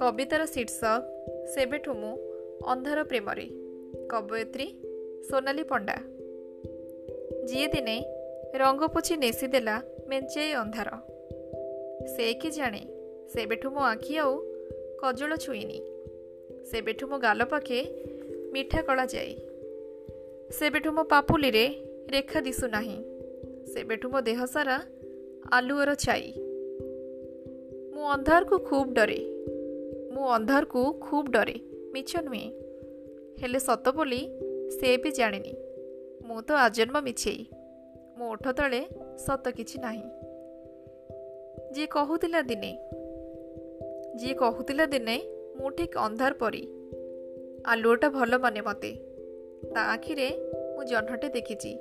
କବିତାର ଶୀର୍ଷକ ସେବେଠୁ ମୁଁ ଅନ୍ଧାର ପ୍ରେମରେ। କବୟତ୍ରୀ ସୋନାଲି ପଣ୍ଡା। ଯିଏ ଦିନେ ରଙ୍ଗ ପୋଛି ନେସିଦେଲା ମେଞ୍ଚାଏ ଅନ୍ଧାର। ସେ କି ଜାଣେ ସେବେଠୁ ମୋ ଆଖି ଆଉ କଜଳ ଛୁଇଁନି। ସେବେଠୁ ମୋ ଗାଲ ପାଖେ ମିଠା କଳା ଯାଏ। ସେବେଠୁ ମୋ ପାପୁଲିରେ ରେଖା ଦିଶୁନାହିଁ ସେବେଠୁ ମୋ ଦେହ ସାରା ଆଲୁଅର ଛାଇ। ମୁଁ ଅନ୍ଧାରକୁ ଖୁବ୍ ଡରେ। ମୁଁ ଅନ୍ଧାରକୁ ଖୁବ୍ ଡରେ। ମିଛ ନୁହେଁ। ହେଲେ ସତ ବୋଲି ସେ ବି ଜାଣିନି। ମୁଁ ତ ଆଜନ୍ମ ମିଛେଇ। ମୋ ଓଠ ତଳେ ସତ କିଛି ନାହିଁ। ଯିଏ କହୁଥିଲା ଦିନେ ଯିଏ କହୁଥିଲା ଦିନେ ମୁଁ ଠିକ୍ ଅନ୍ଧାର ପରି। ଆଲୁଅଟା ଭଲ ମାନେ ମୋତେ। ତା ଆଖିରେ ମୁଁ ଜହ୍ନଟେ ଦେଖିଛି।